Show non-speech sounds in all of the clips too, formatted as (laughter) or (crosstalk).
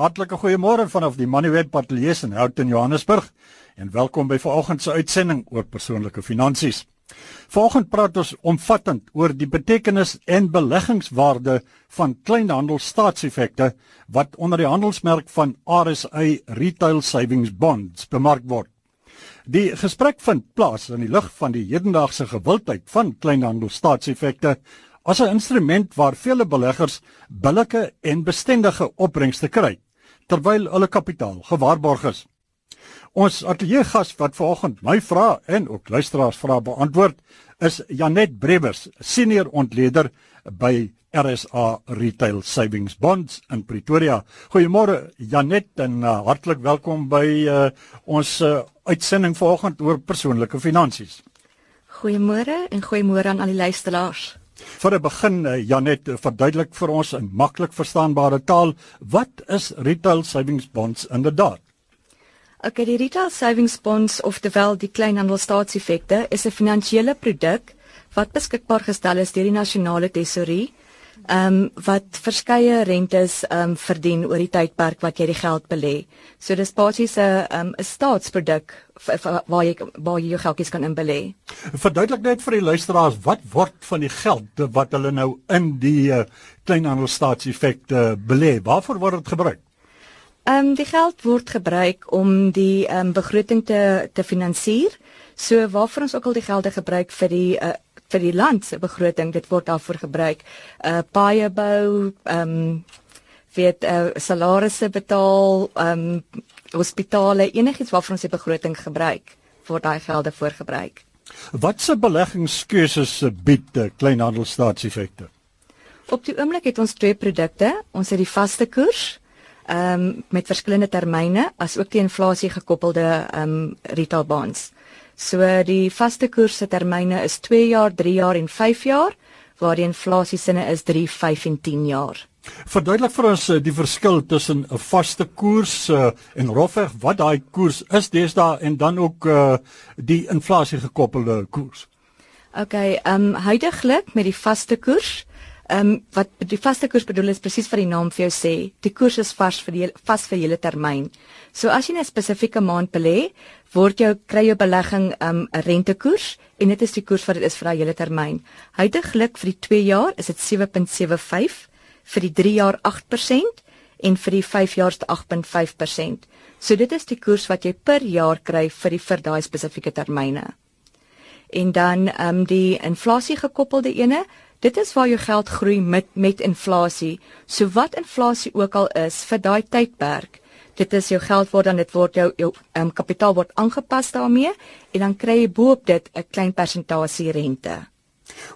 Hartlike goeiemôre vanaf die Manuwet Patelies in Houghton, Johannesburg en welkom by vanoggend se uitsending oor persoonlike finansies. Vanoggend praat ons omvattend oor die betekenis en beleggingswaarde van kleinhandel staatseffekte wat onder die handelsmerk van RSA Retail Savings Bonds bemark word. Die gesprek vind plaas in die lig van die hedendaagse gewildheid van kleinhandel staatseffekte as 'n instrument waar vele beleggers billike en bestendige opbrengste kry terwyl hulle kapitaal gewaarborg is. Ons ateljee gas wat vanoggend my vrae en ook luisteraars vrae beantwoord is Janet Brewers, senior ontleder by RSA Retail Savings Bonds in Pretoria. Goeiemôre Janet en uh, hartlik welkom by uh, ons uh, uitsending vanoggend oor persoonlike finansies. Goeiemôre en goeiemôre aan al die luisteraars. Vir 'n begin uh, Janet, verduidelik vir ons in maklik verstaanbare taal, wat is Retail Savings Bonds inderdaad? Okay, die Retail Savings Bonds of terwyl die kleinhandelstaatseffekte is 'n finansiële produk wat beskikbaar gestel is deur die nasionale tesourie ehm um, wat verskeie rentes ehm um, verdien oor die tydperk wat jy die geld belê. So dis basies 'n ehm um, 'n staatsproduk waar jy waar jy jou geldjies kan inbelê. Verduidelik net vir die luisteraars wat word van die geld wat hulle nou in die uh, kleinhandelstaatseffekte uh, belê? Waarvoor word dit gebruik? Ehm um, die geld word gebruik om die ehm um, begroting te te finansier. So waarvoor ons ook al die gelde gebruik vir die uh, vir die land se begroting dit word daarvoor gebruik. Uh paaie bou, ehm um, weet uh salarisse betaal, ehm um, hospitale, enigiets waarvoor ons die begroting gebruik, word daai gelde voorgebruik. Wat se beleggingskeuses bied die kleinhandelstaatseffekte? Op die oomblik het ons twee produkte. Ons het die vaste koers ehm um, met verskillende termyne as ook die inflasie gekoppelde ehm um, retail bonds. So die vaste koers se termyne is 2 jaar, 3 jaar en 5 jaar, waar die inflasie sinne is 3, 5 en 10 jaar. Verduidelik vir ons eh, die verskil tussen 'n vaste koers uh, en rofweg wat daai koers is deesdae en dan ook uh, die inflasie gekoppelde koers. OK, ehm um, huidigelik met die vaste koers Ehm um, wat die vaste koers bedoel is presies wat die naam vir jou sê, die koers is vars vir die vas vir hele termyn. So as jy 'n spesifieke maand belê, word jou kry jou belegging 'n um, rentekoers en dit is die koers wat dit is vir daai hele termyn. Huidigelik vir die 2 jaar is dit 7.75, vir die 3 jaar 8% en vir die 5 jaar is dit 8.5%. So dit is die koers wat jy per jaar kry vir die vir daai spesifieke termyne. En dan ehm um, die inflasie gekoppelde ene Dit is waar jou geld groei met met inflasie. So wat inflasie ook al is vir daai tydperk, dit is jou geld word dan dit word jou jou um, kapitaal word aangepas daarmee en dan kry jy boop dit 'n klein persentasie rente.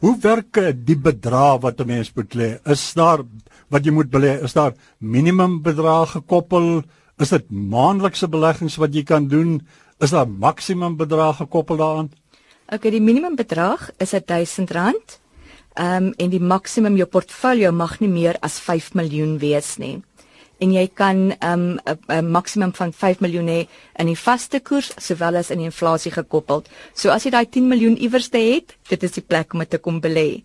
Hoe werk eh, die bedrag wat 'n mens moet lê? Is daar wat jy moet belê? Is daar minimum bedrag gekoppel? Is dit maandelikse beleggings wat jy kan doen? Is daar maksimum bedrag gekoppel daaraan? Okay, die minimum bedrag is R1000 Ehm um, en die maksimum jou portfolio mag nie meer as 5 miljoen wees nie. En jy kan ehm um, 'n maksimum van 5 miljoen hê in die vaste koers sowel as in die inflasie gekoppeld. So as jy daai 10 miljoen iewers te het, dit is die plek om dit te kom belê.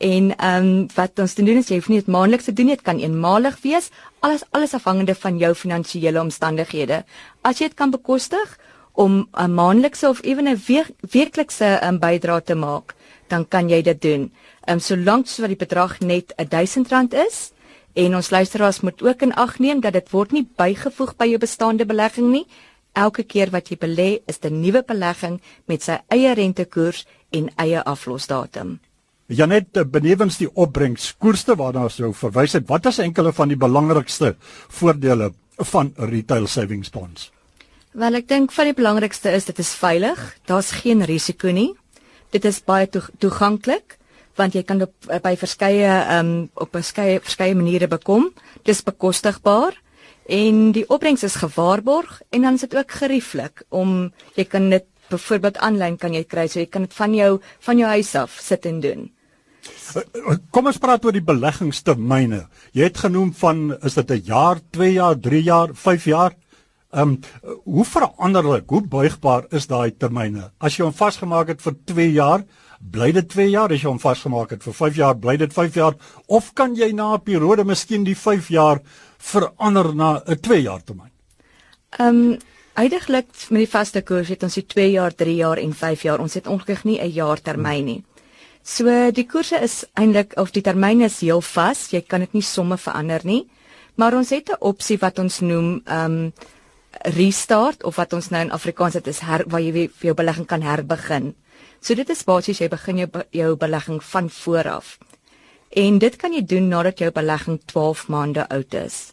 En ehm um, wat ons doen is jy hoef nie dit maandeliks te doen nie, dit kan eenmalig wees, alles alles afhangende van jou finansiële omstandighede. As jy dit kan bekostig om 'n maandelikse of ewen 'n weeklikse um, bydrae te maak, dan kan jy dit doen. Ehm um, solank so wat die bedrag net R1000 is en ons luisteraars moet ook in ag neem dat dit word nie bygevoeg by jou bestaande belegging nie. Elke keer wat jy belê, is 'n nuwe belegging met sy eie rentekoers en eie aflosdatum. Janet, benewens die opbrengskoerste waarna jy verwys het, wat is enkele van die belangrikste voordele van retail savings bonds? Wel, ek dink van die belangrikste is dit is veilig. Daar's geen risiko nie. Dit is baie toeganklik want jy kan op eh, by verskeie ehm um, op verskeie verskeie maniere bekom. Dis bekostigbaar en die opbrengs is gewaarborg en dan is dit ook gerieflik om jy kan dit byvoorbeeld aanlyn kan jy kry so jy kan dit van jou van jou huis af sit en doen. Eh, eh, kom ons praat oor die beleggingstermyne. Jy het genoem van is dit 'n jaar, 2 jaar, 3 jaar, 5 jaar? Ehm um, hoe veranderlik, hoe buigbaar is daai termyne? As jy hom vasgemaak het vir 2 jaar, bly dit 2 jaar as jy hom vasgemaak het vir 5 jaar bly dit 5 jaar of kan jy na 'n periode miskien die 5 jaar verander na 'n 2 jaar termyn? Ehm um, Uiteindelik met die vaste koers het ons die 2 jaar, 3 jaar en 5 jaar. Ons het ongelukkig nie 'n jaar termyn nie. So die koerse is eintlik of die termyn is heel vas. Jy kan dit nie somme verander nie. Maar ons het 'n opsie wat ons noem ehm um, restart of wat ons nou in Afrikaans dit is her, waar jy vir jou belegging kan herbegin. So dit is basies jy begin jou jou belegging van voor af. En dit kan jy doen nadat jou belegging 12 maande oud is.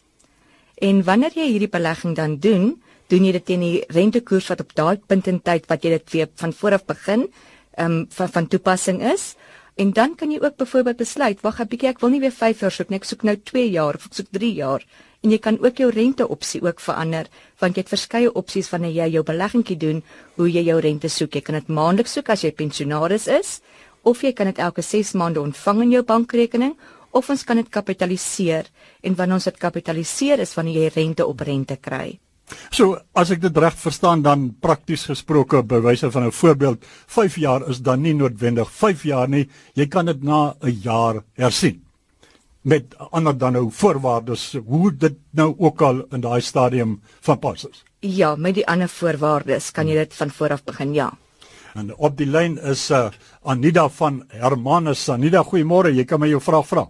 En wanneer jy hierdie belegging dan doen, doen jy dit teen die rentekoers wat op daai punt in tyd wat jy dit weer van vooraf begin ehm um, van van toepassing is. En dan kan jy ook byvoorbeeld besluit, wag 'n bietjie, ek wil nie weer 5 jaar soek nie, ek soek nou 2 jaar of ek soek 3 jaar. En jy kan ook jou rente opsie ook verander want jy het verskeie opsies wanneer jy jou beleggingkie doen hoe jy jou rente soek. Jy kan dit maandeliks soek as jy pensionaris is of jy kan dit elke 6 maande ontvang in jou bankrekening of ons kan dit kapitaliseer en wanneer ons dit kapitaliseer is wanneer jy rente op rente kry. So as ek dit reg verstaan dan prakties gesproke by wyse van 'n voorbeeld 5 jaar is dan nie noodwendig 5 jaar nie jy kan dit na 'n jaar hersien. Met ander dan nou voorwaardes hoe dit nou ook al in daai stadium van pas is. Ja met die ander voorwaardes kan jy dit van vooraf begin ja. En op die lyn is uh, Anida van Hermanus. Anida goeiemôre jy kan my jou vraag vra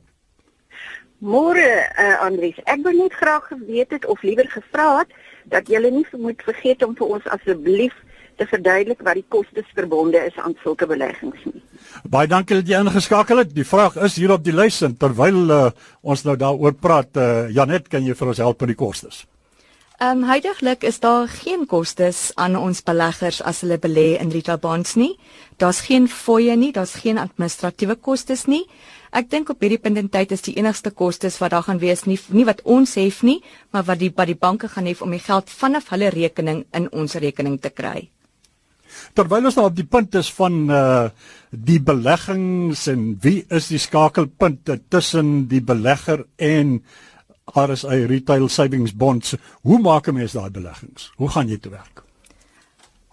Môre uh, Andries ek wil net graag geweet het of liewer gevra het dat julle nie moet vergeet om vir ons asseblief te verduidelik wat die kostes verbonde is aan sulke beleggings nie. Baie dankie dat jy ingeskakel het. Die vraag is hier op die lys en terwyl uh, ons nou daaroor praat, uh, Janet, kan jy vir ons help met die kostes? Ehm um, heidaglik is daar geen kostes aan ons beleggers as hulle belê in retail bonds nie. Daar's geen fooie nie, daar's geen administratiewe kostes nie. Ek dink op hierdie punt in tyd is die enigste kostes wat daar gaan wees nie nie wat ons hef nie, maar wat die by die banke gaan hef om die geld vanaf hulle rekening in ons rekening te kry. Terwyl ons nou op die punt is van uh die beleggings en wie is die skakelpunte tussen die belegger en RSA Retail Savings Bonds, hoe maak 'n mens daai beleggings? Hoe gaan jy te werk?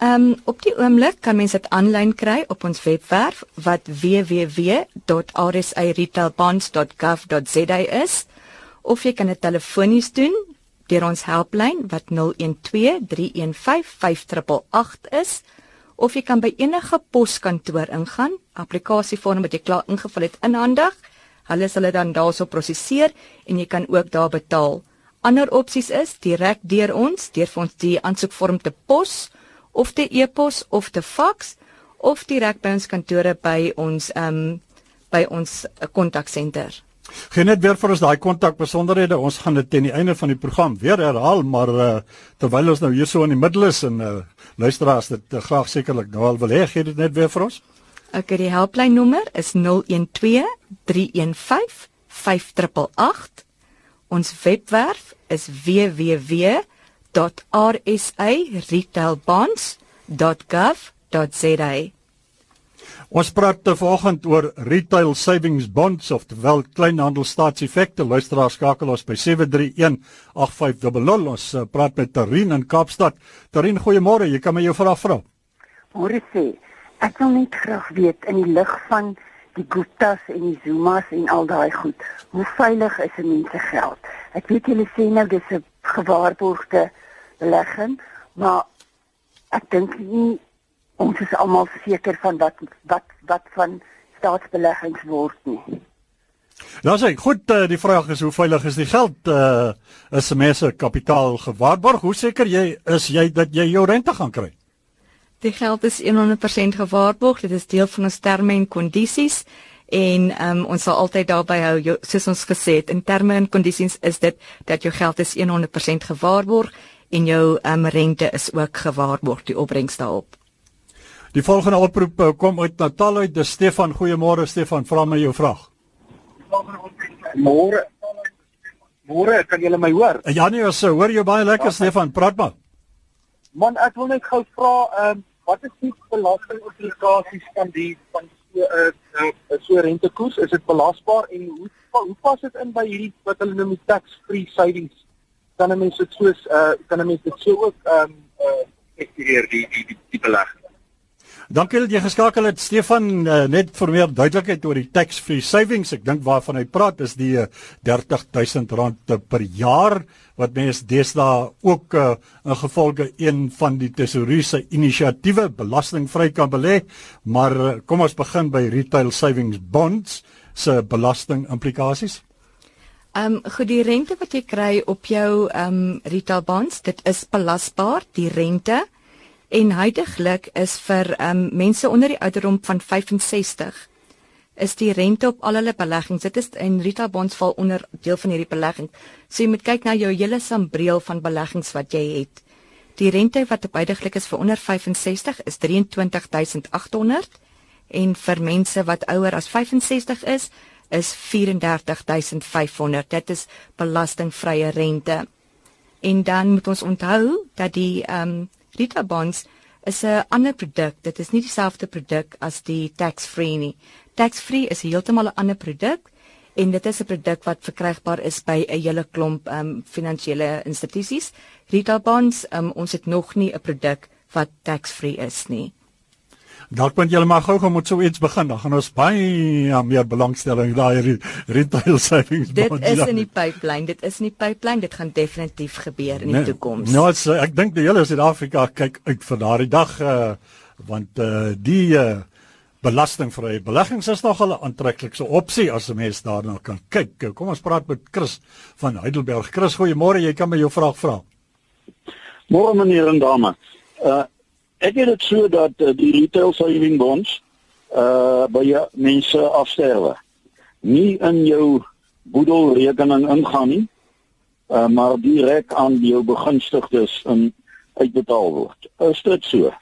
Ehm um, op die oomblik kan mens dit aanlyn kry op ons webwerf wat www.rsiretailbonds.gov.za is of jy kan dit telefonies doen deur ons helplyn wat 012 315 5888 is of jy kan by enige poskantoor ingaan, applikasievorm wat jy klaar ingevul het inhandig. Hulle sal dit dan daarso prosesseer en jy kan ook daar betaal. Ander opsies is direk deur ons, deur vir ons die aansoekvorm te pos of te e-pos of te fax of direk by ons kantore by ons ehm um, by ons kontaksenter. Geen net weer vir ons daai kontak besonderhede. Ons gaan dit teen die einde van die program weer herhaal, maar uh, terwyl ons nou hier so in die middel is en uh, luisteraars dit uh, graag sekerlik nou al wil hê, gee dit net weer vir ons. Okay, die helplyn nommer is 012 315 5888. Ons webwerf is www www.rsaretailbonds.gov.za. Ons praat vanoggend oor retail savings bonds of terwyl kleinhandelstaatseffekte luisteraars skakel ons by 731 8500 ons uh, praat met Tarin in Kaapstad. Tarin, goeiemôre. Jy kan my jou vraag vra. Môre sê, ek wil net graag weet in die lig van die Guptas en die Zumas en al daai goed, hoe veilig is 'n mens se geld? Ek weet julle sê nou dis 'n gewaarborgde belegging, maar ek dink nie ons is almal seker van wat wat wat van staatsbeleggings word nie. Nou sê, goed, uh, die vraag is hoe veilig is die geld uh is mense kapitaal gewaarborg? Hoe seker jy is jy dat jy jou rente gaan kry? Die geld is 100% gewaarborg. Dit is deel van ons terme en kondisies en um, ons sal altyd daarby hou jou, soos ons gesê het in terme en kondisies is dit dat jou geld is 100% gewaarborg en jou um, rente is ook gewaarborg die opbrengs daarop. Die volgende oproep uh, kom uit Natal uit. Dis Stefan. Goeiemôre Stefan. Vra my jou vraag. Môre. Môre, kan jy my hoor? Ja nee, ons hoor jou baie lekker ja, Stefan. Praat maar. Man, ek wil net gou vra, ehm um, wat is die belastingimplikasies van die van so 'n uh, uh, so rentekoers? Is dit belasbaar en hoe hoe pas dit in by hierdie wat hulle noem die tax-free savings? Kan 'n mens dit so uh, kan 'n mens dit so ook ehm um, uh, estudeer die die die, die belegging? Dankie dat jy geskakel het Stefan uh, net vir meer duidelikheid oor die tax free savings. Ek dink waarvan hy praat is die uh, R30000 per jaar wat mense deesdae ook uh, in gevolge een van die tesourier se inisiatiewe belastingvry kan belê. Maar uh, kom ons begin by retail savings bonds se belasting implikasies. Ehm um, goed die rente wat jy kry op jou ehm um, retail bonds, dit is belasbaar, die rente. En heidaglik is vir um, mense onder die ouderdom van 65 is die rente op al hulle beleggings. Dit is en retail bonds val onder deel van hierdie belegging. So jy moet kyk na jou hele sambreel van beleggings wat jy het. Die rente wat op heidaglik is vir onder 65 is 23800 en vir mense wat ouer as 65 is is 34500. Dit is belastingvrye rente. En dan moet ons onthou dat die ehm um, Rita bonds is 'n ander produk. Dit is nie dieselfde produk as die tax-free nie. Tax-free is heeltemal 'n ander produk en dit is 'n produk wat verkrygbaar is by 'n hele klomp ehm um, finansiële institusies. Rita bonds, um, ons het nog nie 'n produk wat tax-free is nie. Dalk moet julle maar gou-gou moet so iets begin. Dan gaan ons baie ja, meer belangstelling daai retail savings bonds. Dit is in die pipeline. Dit is in die pipeline. Dit gaan definitief gebeur in die nee, toekoms. Nou, nee, ek dink die hele Suid-Afrika kyk uit vir daardie dag uh, want uh, die uh, belastingvrye beleggings is nog 'n aantreklikse opsie as 'n mens daarna kan kyk. Kom ons praat met Chris van Heidelberg. Chris, goeiemôre. Jy kan my jou vraag vra. Môre meneer en dame. Uh ek het dit so dat uh, die retail saving bonds uh by mense afsterwe. Nie in jou boedelrekening ingaan nie. Uh maar direk aan jou begunstigdes in uitbetaal word. Is dit so?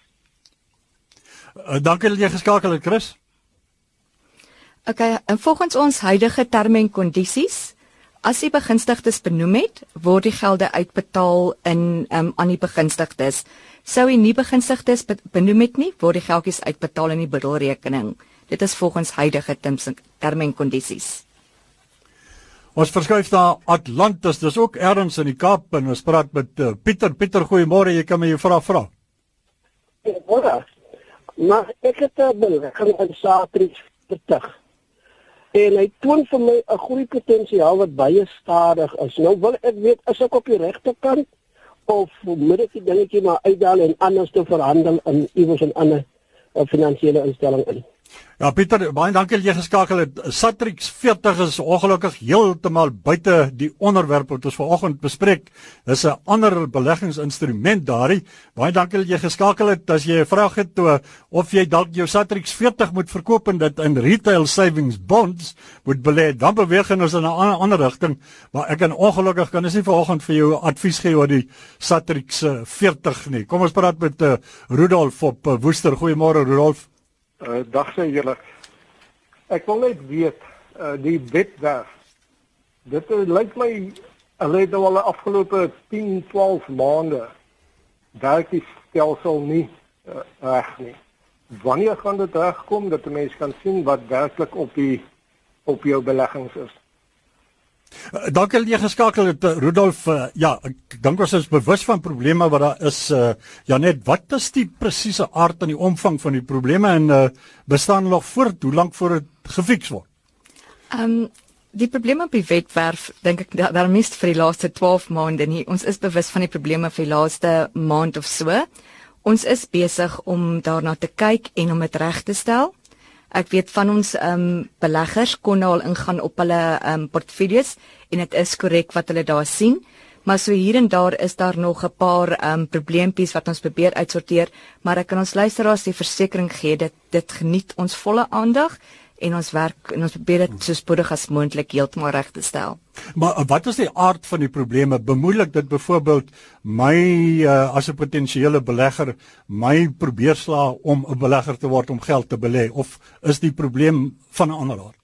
Uh, dankie dat jy geskakel het, Chris. OK, en volgens ons huidige terme en kondisies, as die begunstigdes benoem het, word die gelde uitbetaal in um, aan die begunstigdes. Sou hy nie begunstigdes benoem het nie, word die geldjies uitbetaal in die boedelrekening. Dit is volgens huidige terme en kondisies. Ons verskuif na Atlantis. Dis ook ergens in die Kaap en ons praat met uh, Pieter. Pieter, goeiemôre. Jy kan my vra vra. Goeiemôre. Maar ek het 'n gaan aan Satrix betug. En hy toon vir my 'n groei potensiaal wat baie stadig is. Nou wil ek weet as ek op die regte kant of die dingetjie maar uitdaal en anders te verhandel in iewers 'n ander uh, finansiële instelling in. Ja Pieter, baie dankie dat jy geskakel het. Satrix 40 is ongelukkig heeltemal buite die onderwerp wat ons vanoggend bespreek. Dis 'n ander beleggingsinstrument daarin. Baie dankie dat jy geskakel het. As jy 'n vraag het toe of jy dalk jou Satrix 40 moet verkoop en dit in retail savings bonds moet belê, dan beweeg ons in 'n ander, ander rigting. Maar ek kan ongelukkig kan ek nie vanoggend vir jou advies gee oor die Satrix 40 nie. Kom ons praat met uh, Rudolf op uh, Woester. Goeiemôre Rudolf. Uh, dag sê julle. Ek wil net weet uh, die wetwerf. Dit uh, lyk my hulle het nou al die afgelope 10, 12 maande werk die stelsel nie uh, reg nie. Wanneer gaan dit regkom dat 'n mens kan sien wat werklik op die op jou beleggings is? Dankie dat jy geskakel het uh, Rudolf. Uh, ja, ek dink ons is bewus van probleme wat daar is. Uh, ja net, wat is die presiese aard en die omvang van die probleme en uh, bestaan nog voort? Hoe lank voor dit gefiks word? Ehm um, die probleme die wetwerf dink ek daar da mis vir die laaste 12 maande nie. Ons is bewus van die probleme vir die laaste maand of so. Ons is besig om daarna te kyk en om dit reg te stel. Ek weet van ons ehm um, beleggers kon nou al ingaan op hulle ehm um, portefeuilles en dit is korrek wat hulle daar sien. Maar so hier en daar is daar nog 'n paar ehm um, probleempies wat ons probeer uitsorteer, maar ek kan ons luisteraars die versekering gee dat dit geniet ons volle aandag en ons werk en ons probeer dit so spoedig as moontlik heeltemal reg te stel. Maar wat is die aard van die probleme? Bemoeilik dit byvoorbeeld my uh, as 'n potensiële belegger my probeer sla om 'n belegger te word om geld te belê of is die probleem van 'n ander aard?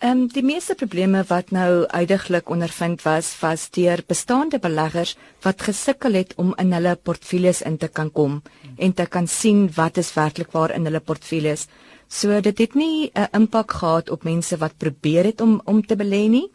Ehm um, die meeste probleme wat nou uitdruklik ondervind was was deur bestaande beleggers wat gesukkel het om in hulle portefeuilles in te kan kom en te kan sien wat is werklik waar in hulle portefeuilles. So dit het nie 'n impak gehad op mense wat probeer het om om te belê nie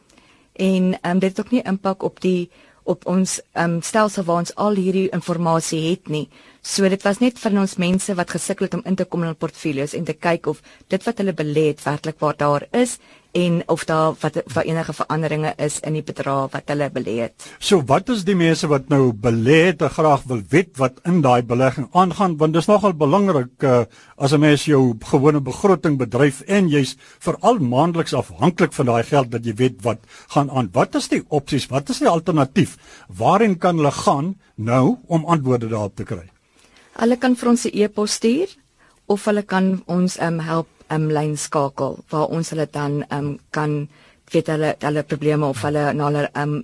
en um, dit het ook nie impak op die op ons um, stelsel waar ons al hierdie inligting het nie. So dit was net vir ons mense wat gesukkel het om in te kom in hul portfolios en te kyk of dit wat hulle belê het werklik waar daar is en of daar wat wat enige veranderinge is in die bedrag wat hulle belê het. So wat is die mense wat nou belê het en graag wil weet wat in daai belegging aangaan want dis nogal belangrik uh, as 'n mens jou gewone begroting bedryf en jy's veral maandeliks afhanklik van daai geld dat jy weet wat gaan aan. Wat is die opsies? Wat is die alternatief? Waarheen kan hulle gaan nou om antwoorde daarop te kry? Hulle kan vir ons 'n e-pos stuur of hulle kan ons um, help um lyn skakel waar ons hulle dan um kan weet hulle hulle probleme of hulle na hulle um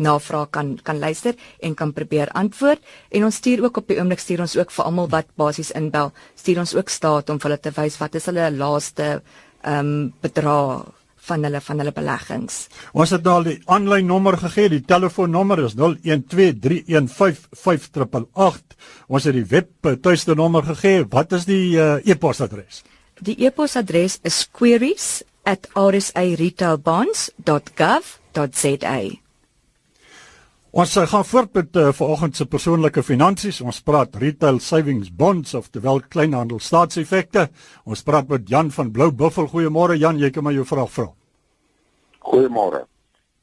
navraag kan kan luister en kan probeer antwoord en ons stuur ook op die oomblik stuur ons ook vir almal wat basies inbel stuur ons ook staat om hulle te wys wat is hulle laaste um bedrag van hulle van hulle beleggings. Ons het daal die aanlyn nommer gegee, die telefoonnommer is 0123155888. Ons het die web tuiste nommer gegee. Wat is die uh, e-posadres? Die e-posadres is queries@rsaretailbonds.gov.za. Ons gaan voort met uh, vanoggend se persoonlike finansies. Ons praat retail savings bonds of terwyl kleinhandel staatseffekte. Ons praat met Jan van Blou Buffel. Goeiemôre Jan, jy kan my jou vraag vra. Goeiemôre.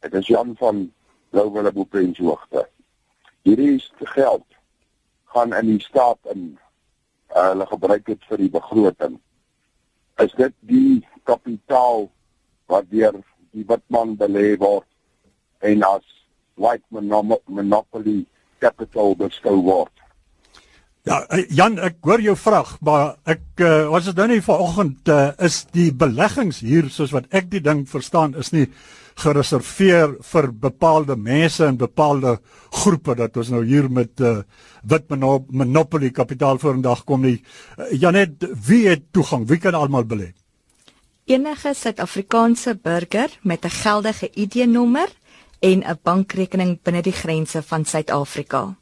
Ek is Jan van Blou Buffel Pensioenhoogte. Hierdie is geld gaan in die staat in uh, hulle gebruik dit vir die begroting. Is dit die kapitaal wat deur die witman belê word en as white monopoly capital beskou word. Ja, eh, Jan, ek hoor jou vraag, maar ek uh, was dit nou nie vanoggend uh, is die beleggings hier soos wat ek die ding verstaan is nie gereserveer vir bepaalde mense en bepaalde groepe dat ons nou hier met uh, wit monopoly kapitaal vorendag kom nie. Uh, Janet, wie het toegang? Wie kan almal belê? Enige Suid-Afrikaanse burger met 'n geldige ID-nommer en 'n bankrekening binne die grense van Suid-Afrika.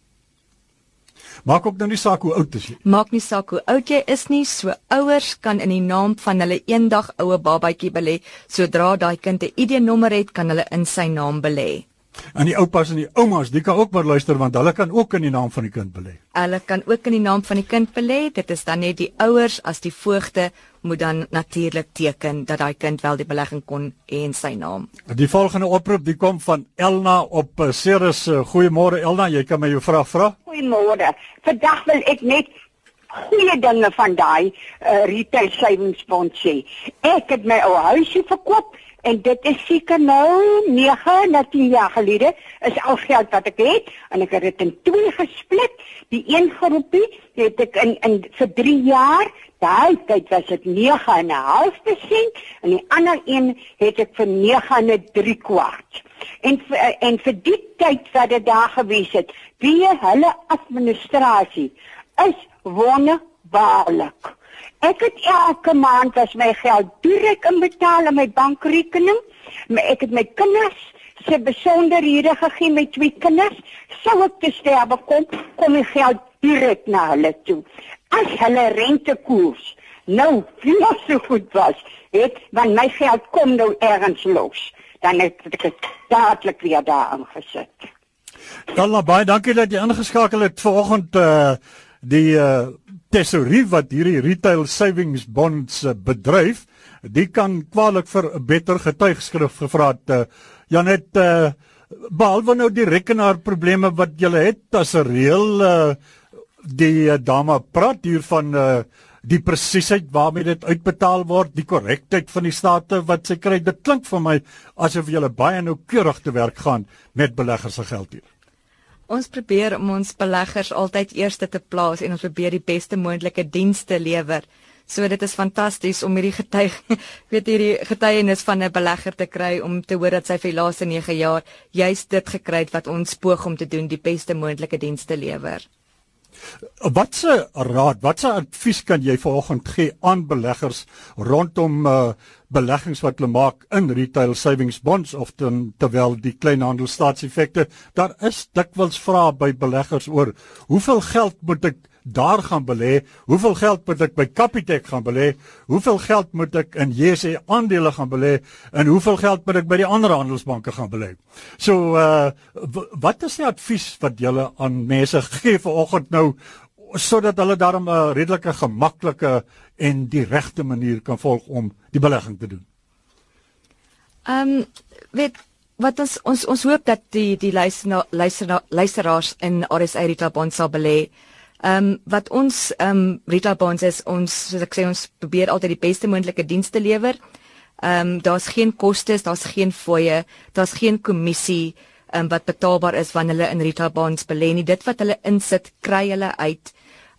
Maak ook nou nie saak hoe oud is jy. Maak nie saak hoe oud jy is nie, so ouers kan in die naam van hulle eendag oue babatjie belê. Sodra daai kind 'n ID-nommer het, kan hulle in sy naam belê. En die oupas en die oumas, die kan ook maar luister want hulle kan ook in die naam van die kind belê. Hulle kan ook in die naam van die kind belê. Dit is dan net die ouers as die voogte moet dan natuurlik teken dat daai kind wel die belegging kon hê in sy naam. Die volgende oproep die kom van Elna op eh, Ceres. Eh, goeiemôre Elna, jy kan my jou vraag vra? Goeiemôre. Vandag wil ek net goeie dinge van daai uh, retail savings bond sê. Ek het my ou huisie verkoop en dit is seker nou 9 na 10 jaar gelede is al geld wat ek het en ek het dit in twee gesplit. Die een groepie het ek in in vir 3 jaar, daai tyd was dit 9.5% en die ander een het ek vir 9.3 kwart. En en vir die tyd wat dit daar gewees het, wie hulle administrasie is wonderbaarlik. Ek het elke maand as my geld direk inbetaal in my bankrekening. Maar ek het my kinders se besonderhede gegee met twee kinders. Sou ek te sterwe kom, kom die geld direk na hulle toe. As hulle rentekoers nou nie so goed was, het want my geld kom nou ergens los, dan het ek dit dadelik weer daar aangesit. Dan baie dankie dat jy ingeskakel het vanoggend uh die uh tesorie wat hierdie retail savings bonds uh, bedryf, die kan kwaliek vir 'n beter getuigskrif gevra het. Uh, Janet uh, behalwe nou die rekenaar probleme wat jy het as 'n reël uh, die uh, dame praat hier van uh, die presisheid waarmee dit uitbetaal word, die korrektheid van die state wat sy kry. Dit klink vir my asof jy baie noukeurig te werk gaan met beleggers se geld hier. Ons probeer om ons beleggers altyd eerste te plaas en ons probeer die beste moontlike dienste lewer. So dit is fantasties om hierdie getuig (laughs) weet hierdie getuienis van 'n belegger te kry om te hoor dat sy vir die laaste 9 jaar juist dit gekry het wat ons poog om te doen, die beste moontlike dienste lewer. Watse raad, watse advies kan jy vanoggend gee aan beleggers rondom uh, beleggings wat hulle maak in retail savings bonds of ten, terwyl die kleinhandel staatseffekte? Daar is dikwels vrae by beleggers oor hoeveel geld moet ek daar gaan belê? Hoeveel geld moet ek by Capitec gaan belê? Hoeveel geld moet ek in JSE aandele gaan belê en hoeveel geld moet ek by die ander handelsbanke gaan belê? So uh wat is die advies wat julle aan mense gee vanoggend nou sodat hulle daarom 'n redelike gemaklike en die regte manier kan volg om die belegging te doen? Ehm um, weet wat ons ons ons hoop dat die die luister luister luisteraars in RSA Retail Bonds sal belê. Ehm um, wat ons ehm um, Retail Bonds is ons soos ek sê ons probeer altyd die beste moontlike dienste lewer. Ehm um, daar's geen kostes, daar's geen fooie, daar's geen kommissie ehm um, wat betaalbaar is wanneer hulle in Retail Bonds belê nie. Dit wat hulle insit, kry hulle uit.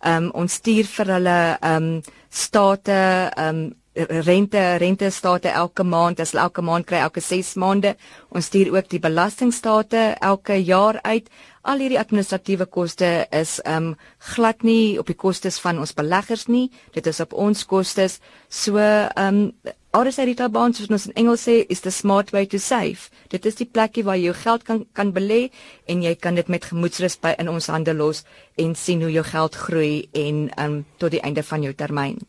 Ehm um, ons stuur vir hulle ehm um, state ehm um, rente rente state elke maand as elke maand kry elke 6 maande ons stuur ook die belastingstate elke jaar uit al hierdie administratiewe koste is um glad nie op die kostes van ons beleggers nie. Dit is op ons kostes. So um RSA Retail Bonds wat ons in Engels sê is the smart way to save. Dit is die plekie waar jy jou geld kan kan belê en jy kan dit met gemoedsrus by in ons hande los en sien hoe jou geld groei en um tot die einde van jou termyn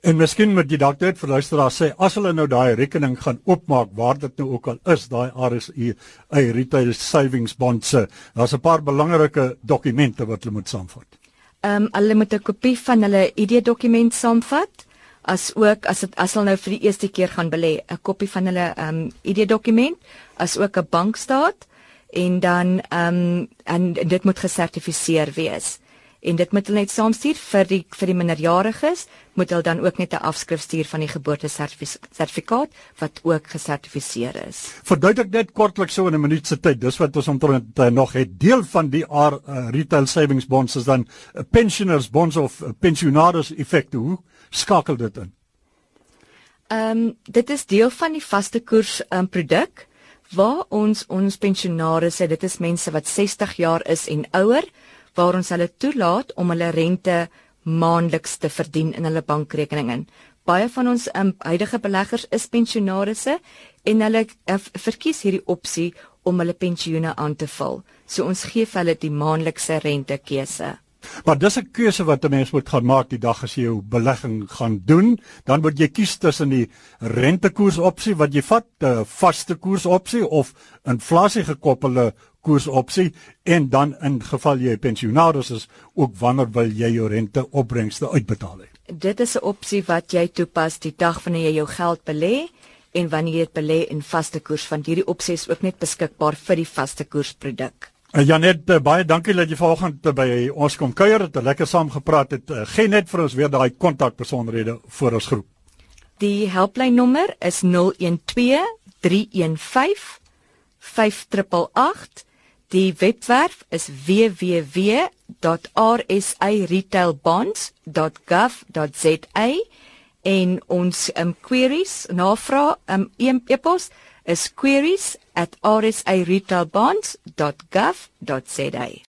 En miskien moet jy dalk net vir luisteraars sê as hulle nou daai rekening gaan oopmaak waar dit nou ook al is daai RSI eie retail savings bonds daar's 'n paar belangrike dokumente wat hulle moet saamvat. Ehm um, hulle moet 'n kopie van hulle ID dokument saamvat as ook as dit as hulle nou vir die eerste keer gaan belê 'n kopie van hulle ehm um, ID dokument as ook 'n bankstaat en dan ehm um, en dit moet gesertifiseer wees en dit moet hulle net saamstuur vir die vir die minderjariges moet hulle dan ook net 'n afskrif stuur van die geboortesertifikaat wat ook gesertifiseer is. Verduidelik net kortliks so in 'n minuut se tyd. Dis wat ons omtrent uh, nog het. Deel van die R uh, retail savings bonds is dan uh, pensioners bonds of uh, pensionaris effekte. Hoe skakel dit in? Ehm um, dit is deel van die vaste koers um, produk waar ons ons pensionaars, dit is mense wat 60 jaar is en ouer waar ons hulle toelaat om hulle rente maandeliks te verdien in hulle bankrekening in. Baie van ons um, huidige beleggers is pensionaarsse en hulle uh, verkies hierdie opsie om hulle pensioene aan te vul. So ons gee vir hulle die maandelikse rentekeuse. Maar dis 'n keuse wat 'n mens moet gaan maak die dag as jy jou belegging gaan doen, dan moet jy kies tussen die rentekoers opsie wat jy vat, 'n vaste koers opsie of inflasie gekoppelde koersopsie en dan in geval jy pensionaris is ook wanneer wil jy jou rente opbrengste uitbetaal het. Dit is 'n opsie wat jy toepas die dag wanneer jy jou geld belê en wanneer jy dit belê in vaste koers want hierdie opsie is ook net beskikbaar vir die vaste koersproduk. Uh, Janet uh, baie dankie dat jy vanoggend uh, by ons kom kuier het, lekker saam gepraat het. Geen net vir ons weer daai kontakbesonderhede vir ons groep. Die helpline nommer is 012 315 5888 Die webwerf is www.rsiretailbonds.gov.za en ons um, queries navraag um, e-pos is queries@rsiretailbonds.gov.za